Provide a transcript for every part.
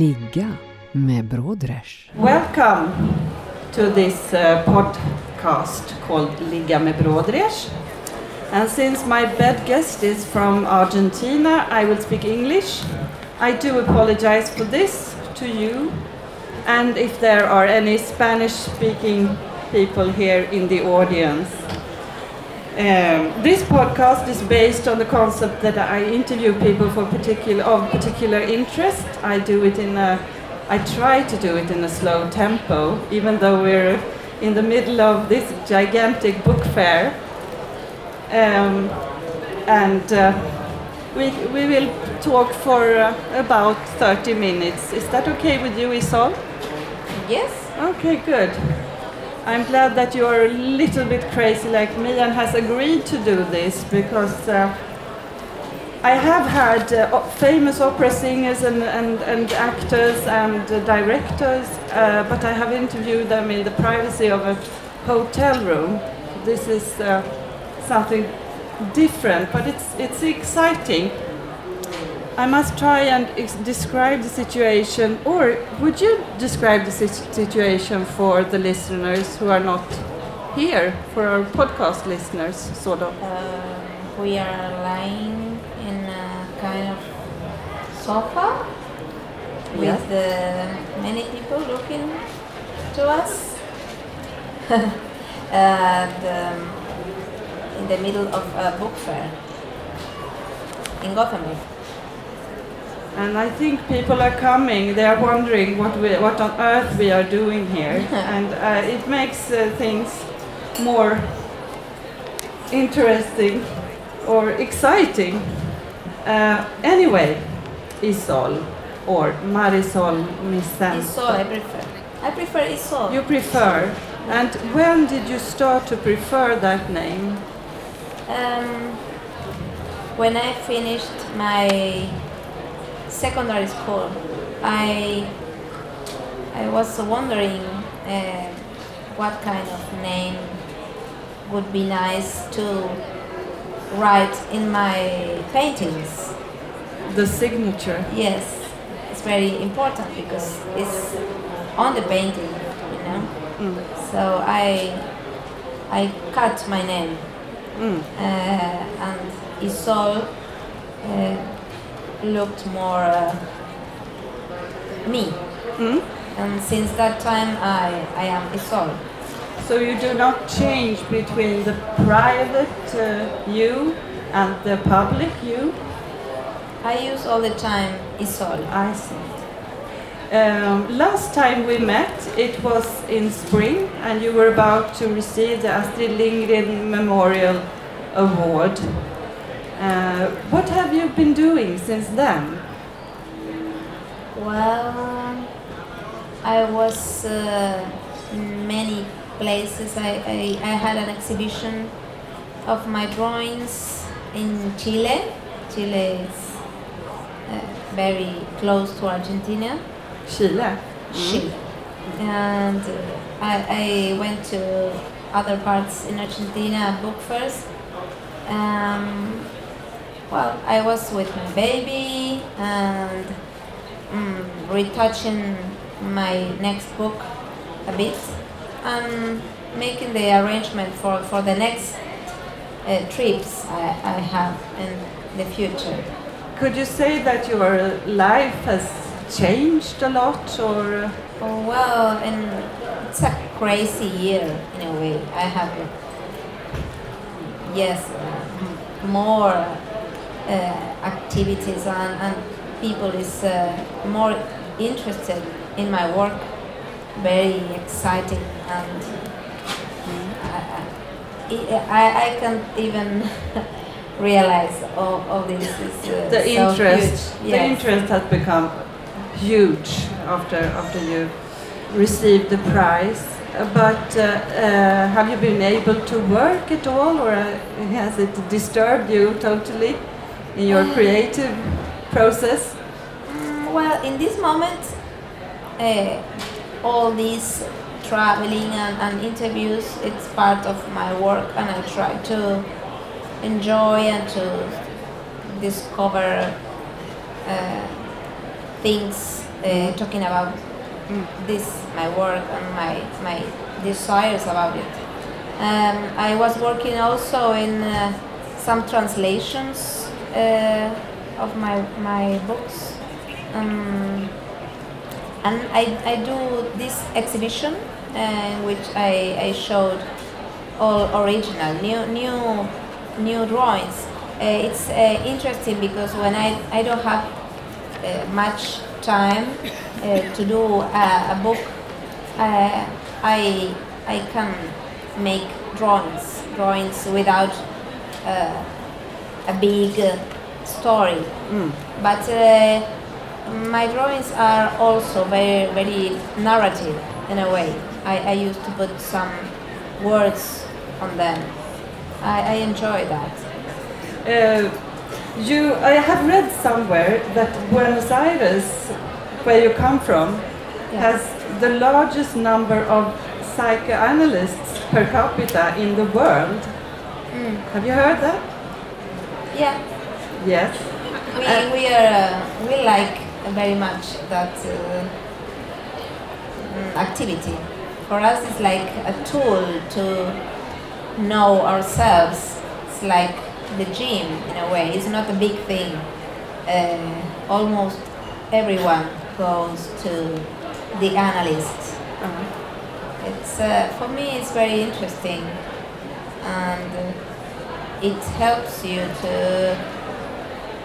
Ligga med Brodrej. Welcome to this uh, podcast called Ligga med Brodrej. And since my bed guest is from Argentina, I will speak English. I do apologize for this to you. And if there are any Spanish speaking people here in the audience. Um, this podcast is based on the concept that I interview people for particular of particular interest. I do it in a, I try to do it in a slow tempo, even though we're in the middle of this gigantic book fair. Um, and uh, we, we will talk for uh, about 30 minutes. Is that okay with you, Isol? Yes. Okay, good. I'm glad that you are a little bit crazy like me and has agreed to do this because uh, I have had uh, famous opera singers and, and, and actors and uh, directors, but I have interviewed them in the privacy of a hotel room. This is uh, something different, but it's, it's exciting. I must try and ex- describe the situation, or would you describe the sit- situation for the listeners who are not here, for our podcast listeners, sort of? Um, we are lying in a kind of sofa with uh, many people looking to us. and um, in the middle of a book fair in Gothenburg. And I think people are coming. They are wondering what we, what on earth we are doing here, and uh, it makes uh, things more interesting or exciting. Uh, anyway, Isol or Marisol Misen. Isol, I prefer. I prefer Isol. You prefer. And when did you start to prefer that name? Um, when I finished my secondary school, I I was wondering uh, what kind of name would be nice to write in my paintings. The signature. Yes, it's very important because it's on the painting, you know. So I I cut my name Mm. uh, and Isol uh, looked more uh, me. Mm. And since that time, I, I am Isol. So you do not change between the private uh, you and the public you? I use all the time Isol. I see. Um, last time we met, it was in spring, and you were about to receive the Astrid Lindgren Memorial Award. Uh, what have you been doing since then? Well, I was uh, in many places. I, I, I had an exhibition of my drawings in Chile. Chile is uh, very close to Argentina. Chile. Chile. And uh, I, I went to other parts in Argentina, book fairs. Um, well, I was with my baby and mm, retouching my next book a bit and making the arrangement for, for the next uh, trips I, I have in the future. Could you say that your life has changed a lot, or uh, Oh, well, and it's a crazy year in a way. I have, yes, uh, more activities and, and people is uh, more interested in my work. Very exciting and mm, I, I, I, I can't even realize all, all this is uh, The so interest, huge. the Yes. interest has become huge after after you received the prize. Uh, But uh, uh, have you been able to work at all, or uh, has it disturbed you totally in your creative process? Well, in this moment, uh, all these traveling and, and interviews, it's part of my work, and I try to enjoy and to discover uh, things uh, talking about this, my work, and my, my desires about it. Um, I was working also in uh, some translations uh, of my, my books. Um, and I, I do this exhibition uh, in which I, I showed all original, new, new, new drawings. Uh, it's uh, interesting because when I, I don't have uh, much time uh, to do a, a book, uh, I, I can make drawings, drawings without uh, a big uh, story. But uh, my drawings are also very, very narrative in a way. I, I used to put some words on them. I, I enjoy that. Uh, you, I have read somewhere that Buenos Aires, where you come from, Yeah. has the largest number of psychoanalysts per capita in the world. Mm. Have you heard that? Yeah, Yes. we, Uh, we are uh, we like very much that uh, activity. For us, it's like a tool to know ourselves. It's like the gym in a way. It's not a big thing. Uh, almost everyone goes to the analyst. It's uh, for me. It's very interesting, and uh, it helps you to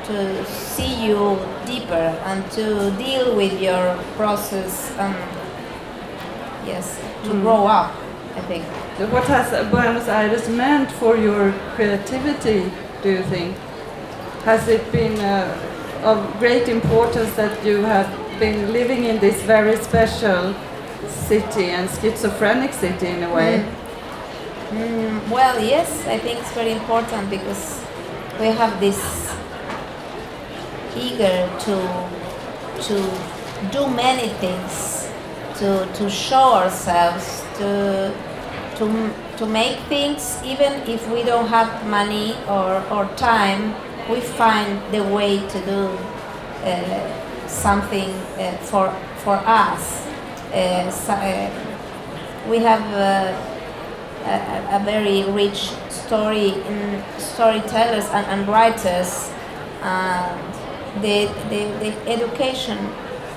to see you deeper and to deal with your process and yes, to grow up. I think. What has Buenos Aires meant for your creativity, do you think? Has it been uh, of great importance that you have been living in this very special city and schizophrenic city in a way? Mm, well, yes, I think it's very important because we have this eager to to do many things, to to show ourselves, to to to make things even if we don't have money or, or time, we find the way to do uh, something uh, for for us. Uh, so, uh, we have. A, a very rich story in storytellers and, and writers. And the, the, the education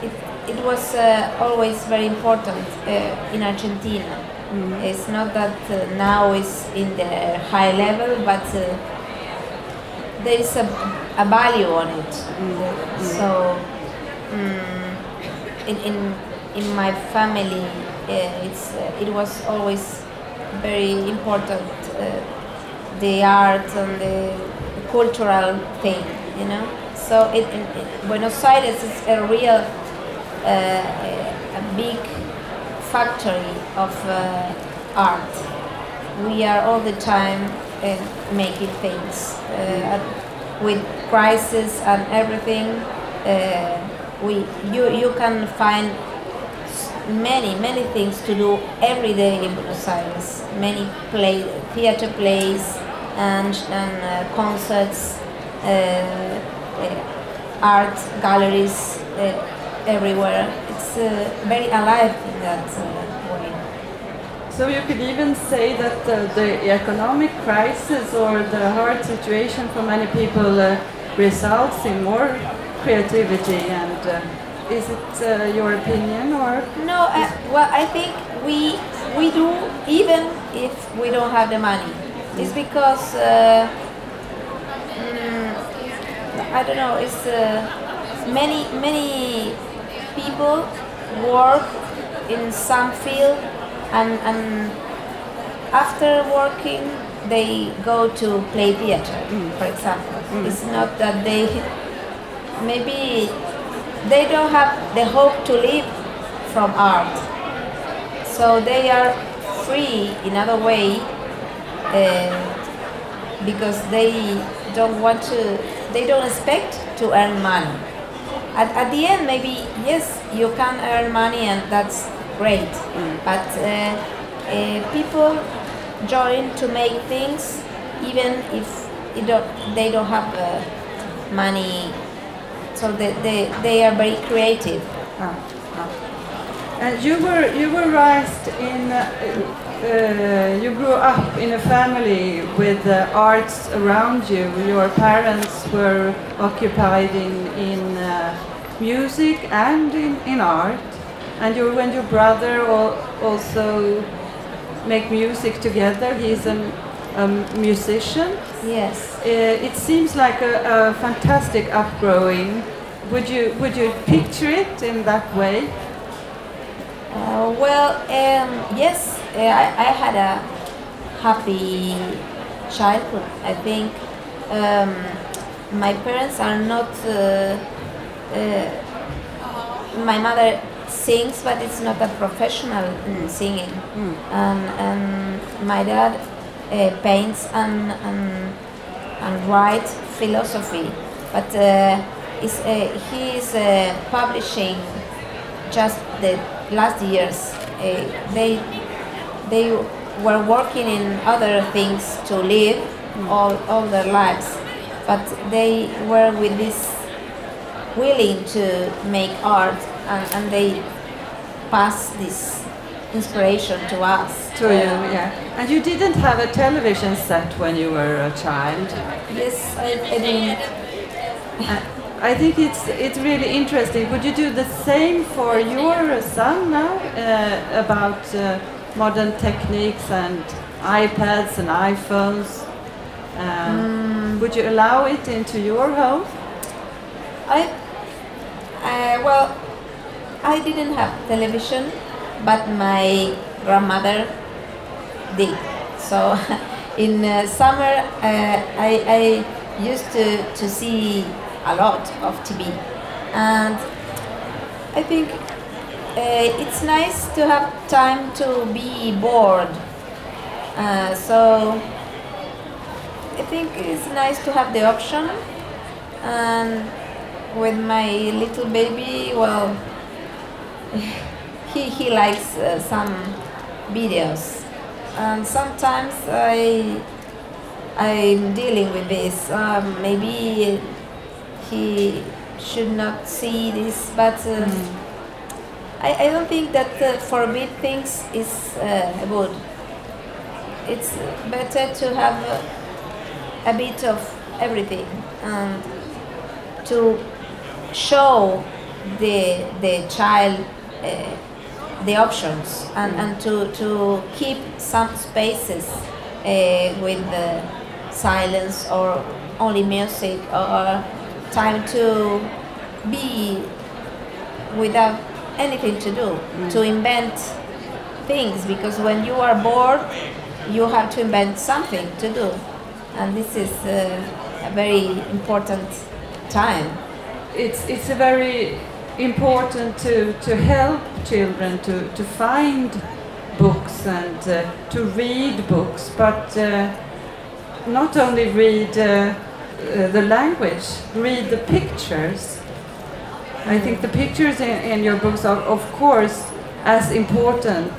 it, it was uh, always very important uh, in Argentina. It's not that uh, now it's in the high level but uh, there is a, a value on it. So mm, in, in, in my family uh, it's, uh, it was always very important uh, the art and the cultural thing you know? So it, Buenos Aires is a real uh, a big factory of uh, art. We are all the time uh, making things uh, with prices and everything uh, we you you can find many many things to do every day in Buenos Aires. Many play theater plays and, and uh, concerts, uh, uh, art galleries uh, everywhere. It's uh, very alive in that way. So you could even say that the economic crisis or the hard situation for many people results in more creativity and is it uh, your opinion or No, uh, well, I think we we do even if we don't have the money. It's because uh, mm, I don't know. It's uh, many many people work in some field and and after working they go to play theater, for example. It's not that they maybe they don't have the hope to live from art, so they are free in other way uh, because they don't want to, they don't expect to earn money. At, at the end, maybe yes, you can earn money and that's great, but uh, uh, people join to make things even if it don't, they don't have uh, money. So they, they, they are very creative. Ah, ah. And you were you were raised in uh, uh, you grew up in a family with uh, arts around you. Your parents were occupied in in uh, music and in, in art, and you and your brother also make music together. He's a, a musician. Yes. Uh, it seems like a, a fantastic upgrowing. Would you would you picture it in that way? Uh, well, um, yes, uh, I, I had a happy childhood. I think um, my parents are not. Uh, uh, my mother sings, but it's not a professional mm, singing. And, and my dad uh, paints and, and, and writes philosophy, but uh, is, uh, he is uh, publishing just the last years. Uh, they they were working in other things to live all, all their lives, but they were with this willing to make art and, and they pass this inspiration to us. To you, yeah. And you didn't have a television set when you were a child. Yes, I, I didn't. Uh, I think it's it's really interesting. Would you do the same for your son now uh, about uh, modern techniques and iPads and iPhones? Um, Would you allow it into your home? I, uh, well, I didn't have television, but my grandmother did. So in uh, summer, uh, I, I used to, to see a lot of TV. And I think uh, it's nice to have time to be bored. Uh, so I think it's nice to have the option. And with my little baby, well, he, he likes uh, some videos. And sometimes I, I'm dealing with this. Um, maybe he should not see this, but uh, I, I don't think that uh, forbid things is uh, good. It's better to have uh, a bit of everything and to show the the child uh, the options and, and to, to keep some spaces uh, with the silence or only music or time to be without anything to do to invent things because when you are bored you have to invent something to do. And this is uh, a very important time. It's it's a very important to to help children to to find books and uh, to read books, but uh, not only read uh, uh, the language, read the pictures. I think the pictures in, in your books are, of course, as important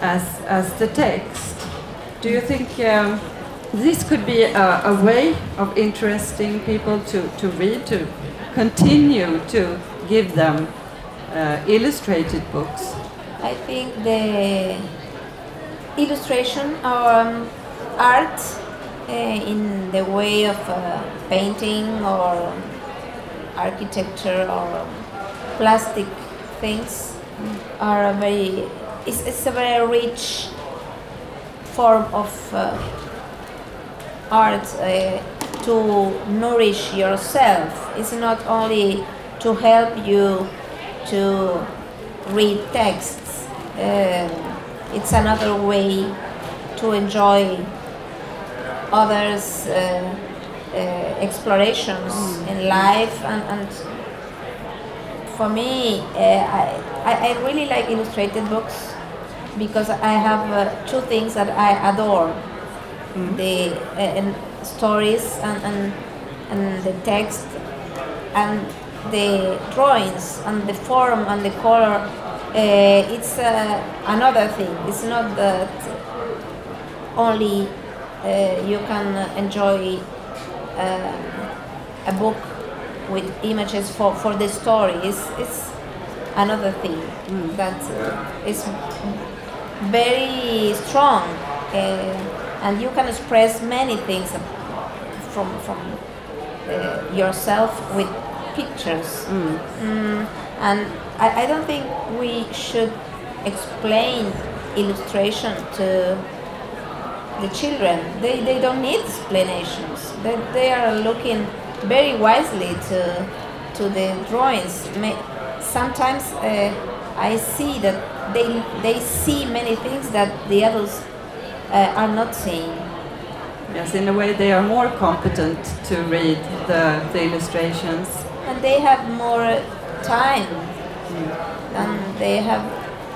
as as the text. Do you think um, this could be a, a way of interesting people to, to read, to continue to give them uh, illustrated books? I think the illustration or um, art uh, in the way of uh, painting or architecture or plastic things are a very it's, it's a very rich form of uh, art uh, to nourish yourself it's not only to help you to read texts. Um, it's another way to enjoy others' uh, uh, explorations in life, and, and for me, uh, I, I really like illustrated books because I have uh, two things that I adore: the uh, and stories and, and and the text. And the drawings and the form and the color. Uh, it's uh, another thing. It's not that only uh, you can enjoy um, a book with images for, for the story. It's, it's another thing that uh, is very strong uh, and you can express many things from, from uh, yourself with pictures. Mm, and I, I don't think we should explain illustration to the children. They, they don't need explanations. They, they are looking very wisely to, to the drawings. Sometimes uh, I see that they, they see many things that the adults uh, are not seeing. Yes, in a way they are more competent to read the, the illustrations. And they have more time. And they have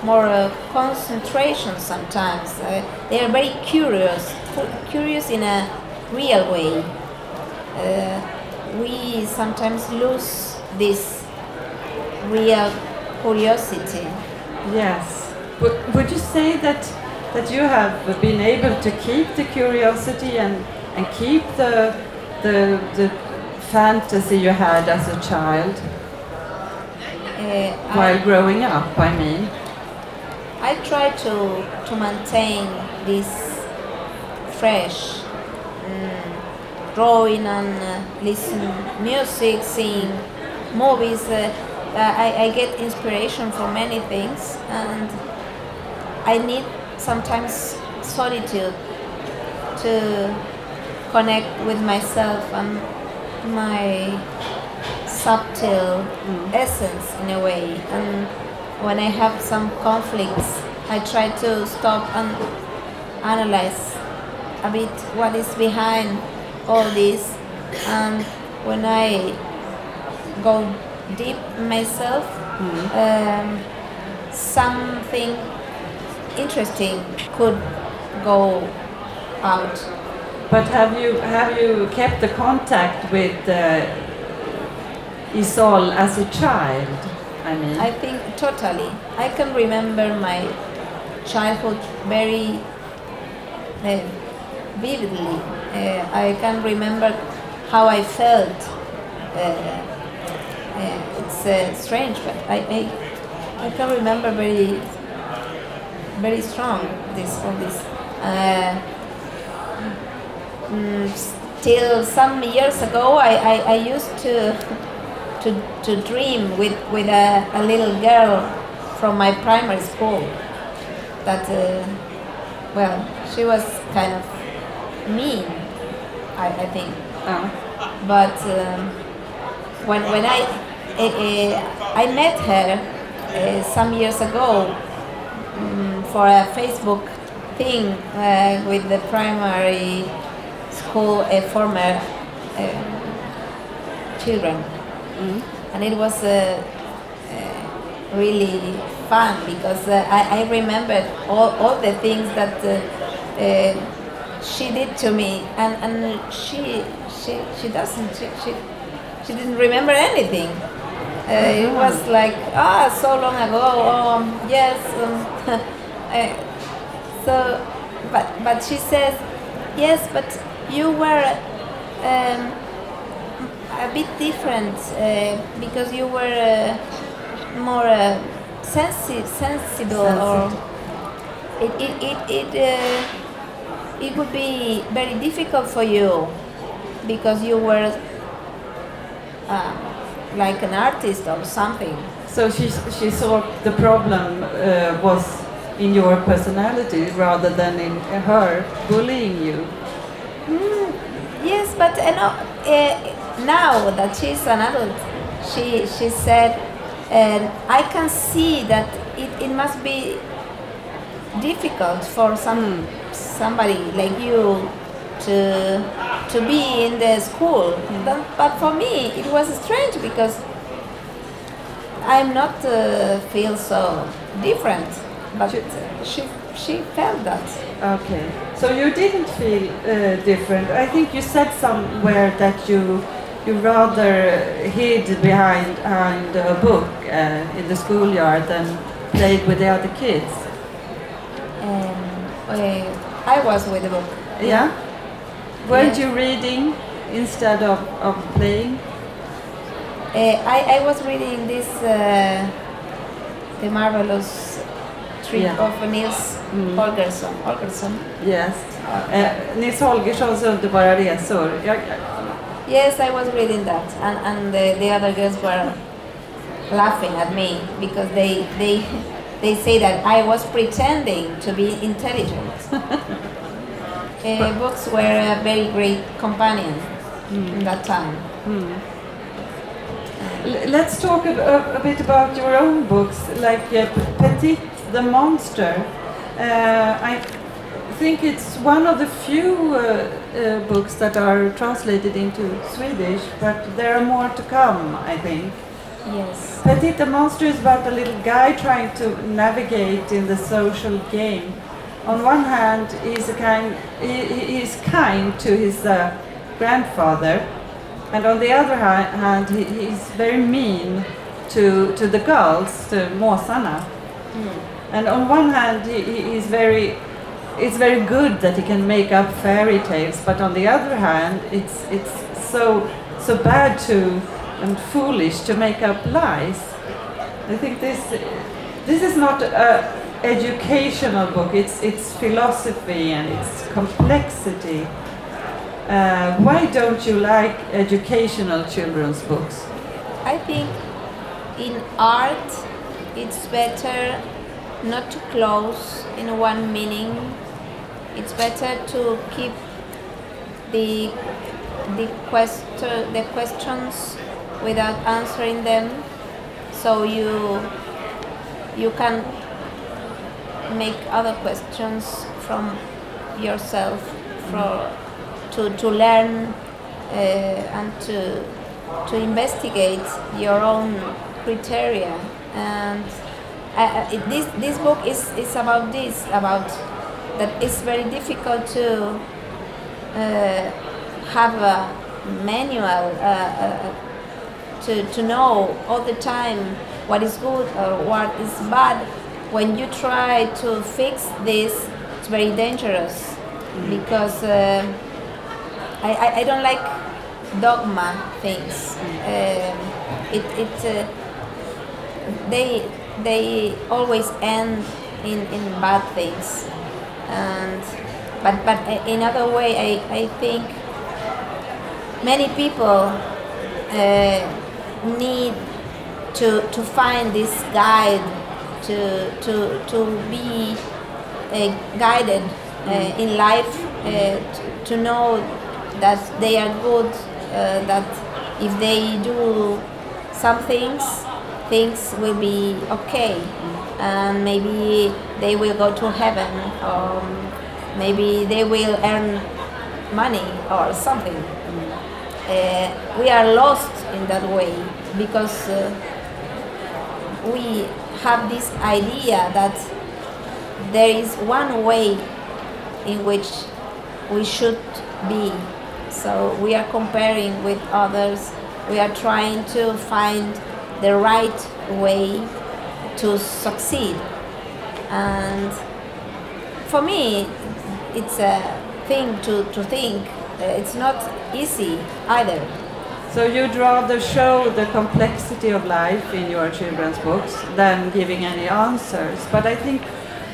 more uh, concentration sometimes. Uh, they are very curious curious in a real way. Uh, we sometimes lose this real curiosity. Yes. Would, would you say that that you have been able to keep the curiosity and, and keep the, the the fantasy you had as a child uh, while I, growing up? I mean. I try to, to maintain this fresh mm, drawing and uh, listen music, seeing movies. Uh, uh, I, I get inspiration from many things and I need sometimes solitude to connect with myself and my subtle essence in a way. And when I have some conflicts, I try to stop and analyze a bit what is behind all this. And when I go deep myself, um, something interesting could go out. But have you have you kept the contact with uh, Isol as a child? I mean. I think totally. I can remember my childhood very uh, vividly. Uh, I can remember how I felt. Uh, uh, it's uh, strange, but I, I I can remember very very strong this all this. Uh, mm, till some years ago, I, I, I used to to, to dream with, with a, a little girl from my primary school that, uh, well, she was kind of mean, I, I think. Oh. But um, when, when I, eh, I met her uh, some years ago um, for a Facebook thing uh, with the primary school uh, former uh, children. And it was uh, uh, really fun because uh, I, I remembered all, all the things that uh, uh, she did to me. And, and she, she, she doesn't she, she, she didn't remember anything. Uh, it was like ah so long ago um, yes um, uh, so but but she says yes but you were um, a bit different uh, because you were uh, more uh, sensi- sensible or it it it it, uh, it would be very difficult for you because you were uh, like an artist or something. So she she saw the problem uh, was in your personality rather than in her bullying you. Mm, yes, but you know, uh, now that she's an adult, she she said, uh, I can see that it, it must be difficult for some somebody like you to to be in the school. But, but for me, it was strange because I'm not uh, feel so different. But she she felt that. Okay. So you didn't feel uh, different. I think you said somewhere that you you rather hid behind, behind a book uh, in the schoolyard than played with the other kids. And uh, I was with the book. Yeah? Weren't Yeah. you reading instead of, of playing? Uh, I, I was reading this, uh, The Marvelous Trip Yeah. of Nils Mm. Holgersson. Holgersson. Yes. Uh, Nils Holgerssons underbara resor. Jag, Yes, I was reading that, and, and the, the other girls were laughing at me because they, they, they say that I was pretending to be intelligent. uh, books were a very great companion in that time. L- Let's talk a, a, a bit about your own books, like uh, Petit the Monster. Uh, I think it's one of the few uh, uh, books that are translated into Swedish, but there are more to come, I think. Yes. Petit the Monster is about a little guy trying to navigate in the social game. On one hand, he's a kind, he, he- he's kind to his uh, grandfather, and on the other hand, he, he's very mean to, to the girls, to måsarna. And on one hand, he, he- he's very, it's very good that he can make up fairy tales, but on the other hand, it's, it's so, so bad to and foolish to make up lies. I think this, this is not a educational book. It's, it's philosophy and it's complexity. Uh, why don't you like educational children's books? I think in art it's better not to close in one meaning. It's better to keep the the question the questions without answering them so you you can make other questions from yourself for to, to learn uh, and to to investigate your own criteria and This this book is, is about this about that it's very difficult to uh, have a manual uh, uh, to, to know all the time what is good or what is bad. When you try to fix this it's very dangerous because uh, I, I, I don't like dogma things. Um, it, it uh, they they always end in, in bad things. And but but in other way I, I think many people uh, need to to find this guide to to to be uh, guided uh, in life uh, to, to know that they are good uh, that if they do some things things will be okay. And maybe they will go to heaven or maybe they will earn money or something. Uh, we are lost in that way because uh, we have this idea that there is one way in which we should be. So we are comparing with others, we are trying to find the right way to succeed. And for me, it's a thing to, to think. Uh, It's not easy either. So you'd rather show the complexity of life in your children's books than giving any answers. But I think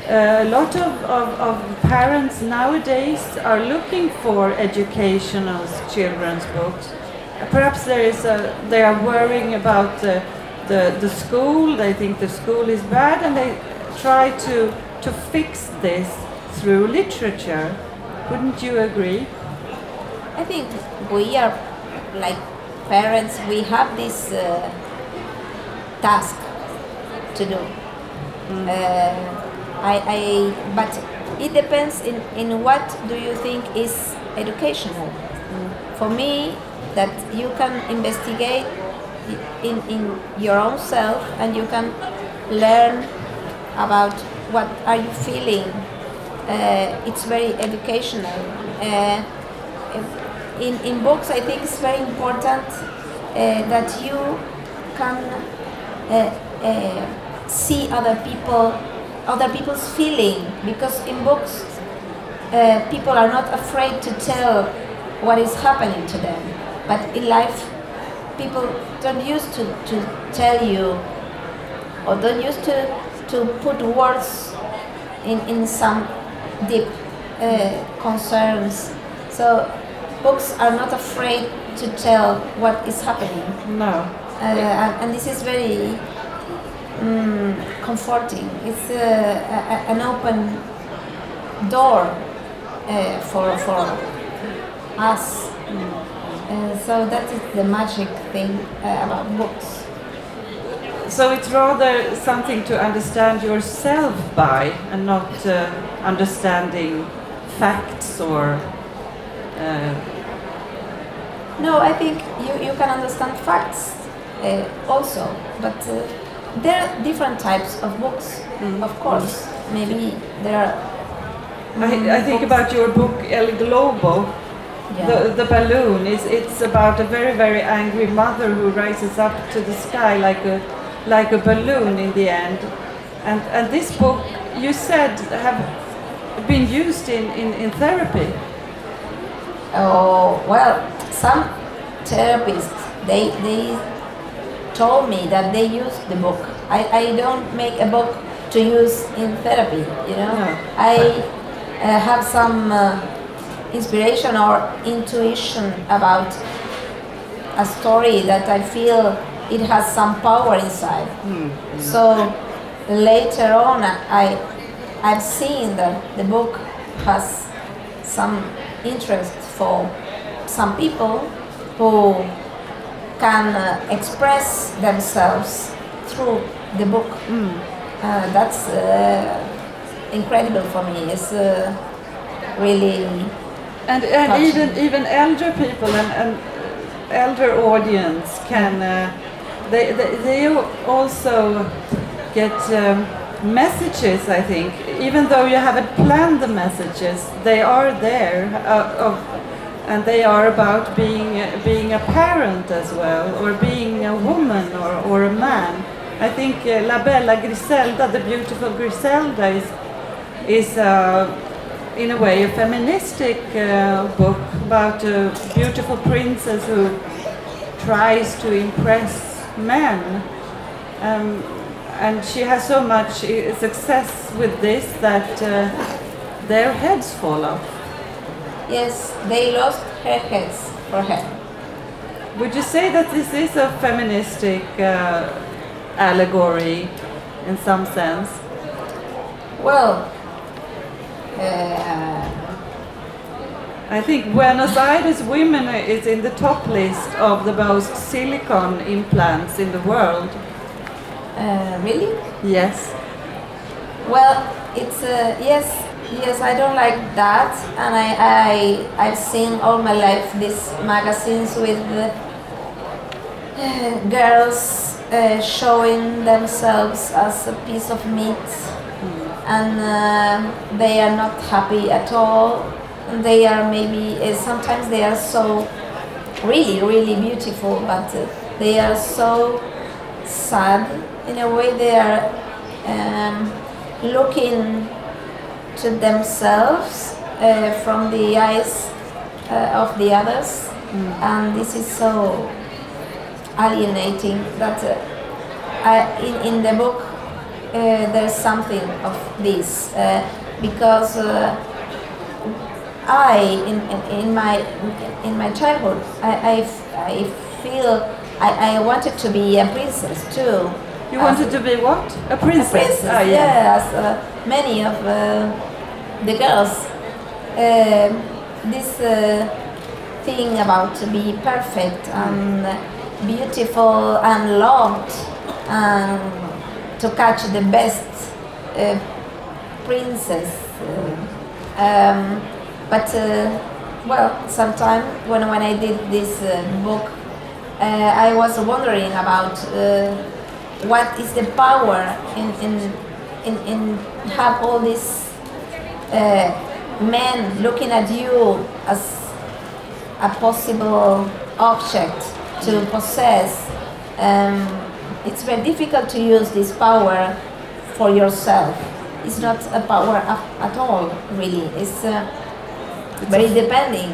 uh, a lot of, of, of parents nowadays are looking for educational children's books. Perhaps there is a, they are worrying about the, the, the school, they think the school is bad, and they try to, to fix this through literature. Wouldn't you agree? I think we are like parents, we have this uh, task to do. Uh, I, I, but it depends in, in what do you think is educational. For me, that you can investigate in, in your own self and you can learn about what are you feeling. Uh, it's very educational. Uh, in, in books, I think it's very important uh, that you can uh, uh, see other people, other people's feeling, because in books, uh, people are not afraid to tell what is happening to them. But in life, people don't used to, to tell you or don't used to, to put words in, in some deep uh, concerns. So books are not afraid to tell what is happening. No. Uh, and, and this is very mm, comforting. It's uh, a, an open door uh, for, for us. Uh, so that is the magic thing uh, about books. So it's rather something to understand yourself by and not uh, understanding facts or. Uh, No, I think you, you can understand facts uh, also, but uh, there are different types of books, of course. Maybe there are. I, I think about your book El Globo, Yeah. the, the balloon. Is it's about a very very angry mother who rises up to the sky like a like a balloon in the end. And and this book you said have been used in, in, in therapy. Oh well, some therapists they they told me that they use the book. I, I don't make a book to use in therapy. You know, No. I uh, have some uh, inspiration or intuition about a story that I feel it has some power inside. So later on, I I've seen that the book has some interest for some people who can uh, express themselves through the book. Uh, that's uh, incredible for me. It's uh, really And, and even even elder people and, and elder audience can uh, they, they they also get um, messages. I think even though you haven't planned the messages, they are there uh, of, and they are about being uh, being a parent as well, or being a woman or, or a man. I think uh, La Bella Griselda, the beautiful Griselda, is is uh, in a way a feministic uh, book about a beautiful princess who tries to impress men. Um, and she has so much uh, success with this that uh, their heads fall off. yes. They lost her heads for her. Would you say that this is a feministic uh, allegory in some sense? Well. Uh, I think Buenos Aires women is in the top list of the most silicone implants in the world. uh, really? Yes. Well, it's uh, yes, yes. I don't like that, and I, I I've seen all my life these magazines with the, uh, girls uh, showing themselves as a piece of meat, and uh, they are not happy at all. They are maybe uh, sometimes they are so really really beautiful, but uh, they are so sad in a way. They are. Um, looking to themselves uh, from the eyes uh, of the others, and this is so alienating that uh, I, in, in the book there's something of this uh, because uh, I in, in, in my in my childhood I I feel I, I wanted to be a princess too. You wanted to be what? A a princess? princess, Ah, yes. Uh, many of uh, the girls. Um this uh, thing about to be perfect and beautiful and loved and to catch the best uh, princess. Uh, um, but uh, well, sometime when, when I did this uh, book, I was wondering about what is the power in, in, in, in have all these men looking at you as a possible object to possess. Um, it's very difficult to use this power for yourself. It's not a power at, all, really. It's uh, very depending.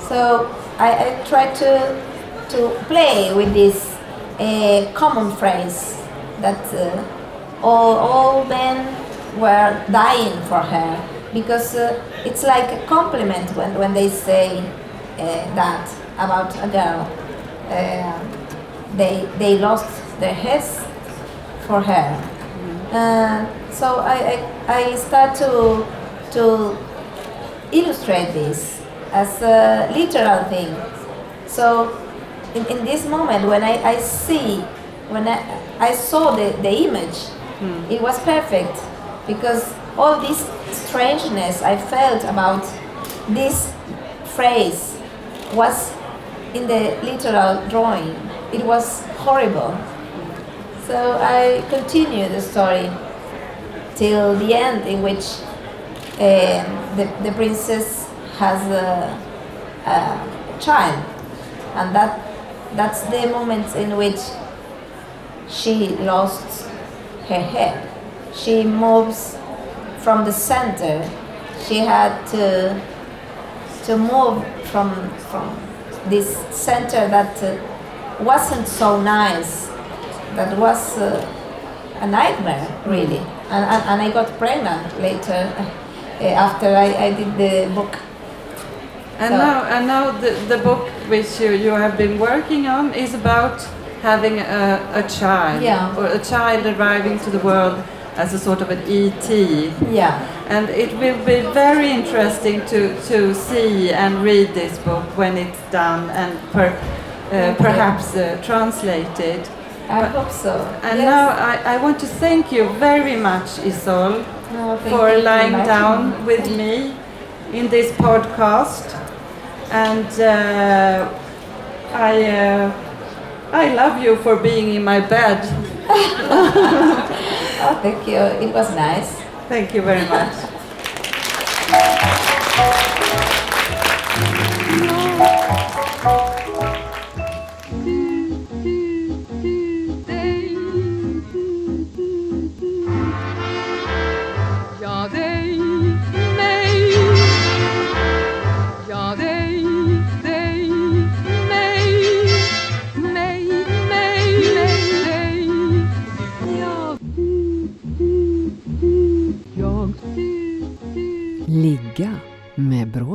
So I, I try to to play with this uh, common phrase that uh, all, all men were dying for her because uh, it's like a compliment when, when they say uh, that about a girl. Uh, they, they lost their heads for her. Uh, so I, I, I start to, to illustrate this as a literal thing. So in, in this moment when I, I see, when I, I saw the, the image, it was perfect because all this strangeness I felt about this phrase was in the literal drawing. It was horrible. So I continue the story till the end, in which uh, the, the princess has a, a child, and that that's the moment in which she lost her head. She moves from the center. She had to to move from from this center that uh, wasn't so nice. That was uh, a nightmare, really. And, and, and I got pregnant later uh, after I, I did the book. And So- now, and now the, the book which you, you have been working on is about having a, a child, Yeah. or a child arriving to the world as a sort of an ET. Yeah. And it will be very interesting to, to see and read this book when it's done and per, uh, perhaps uh, translated. I hope so. And Yes. now I, I want to thank you very much, Isol, No, for lying down with me in this podcast. And uh, I, uh, I love you for being in my bed. Oh, thank you. It was nice. Thank you very much.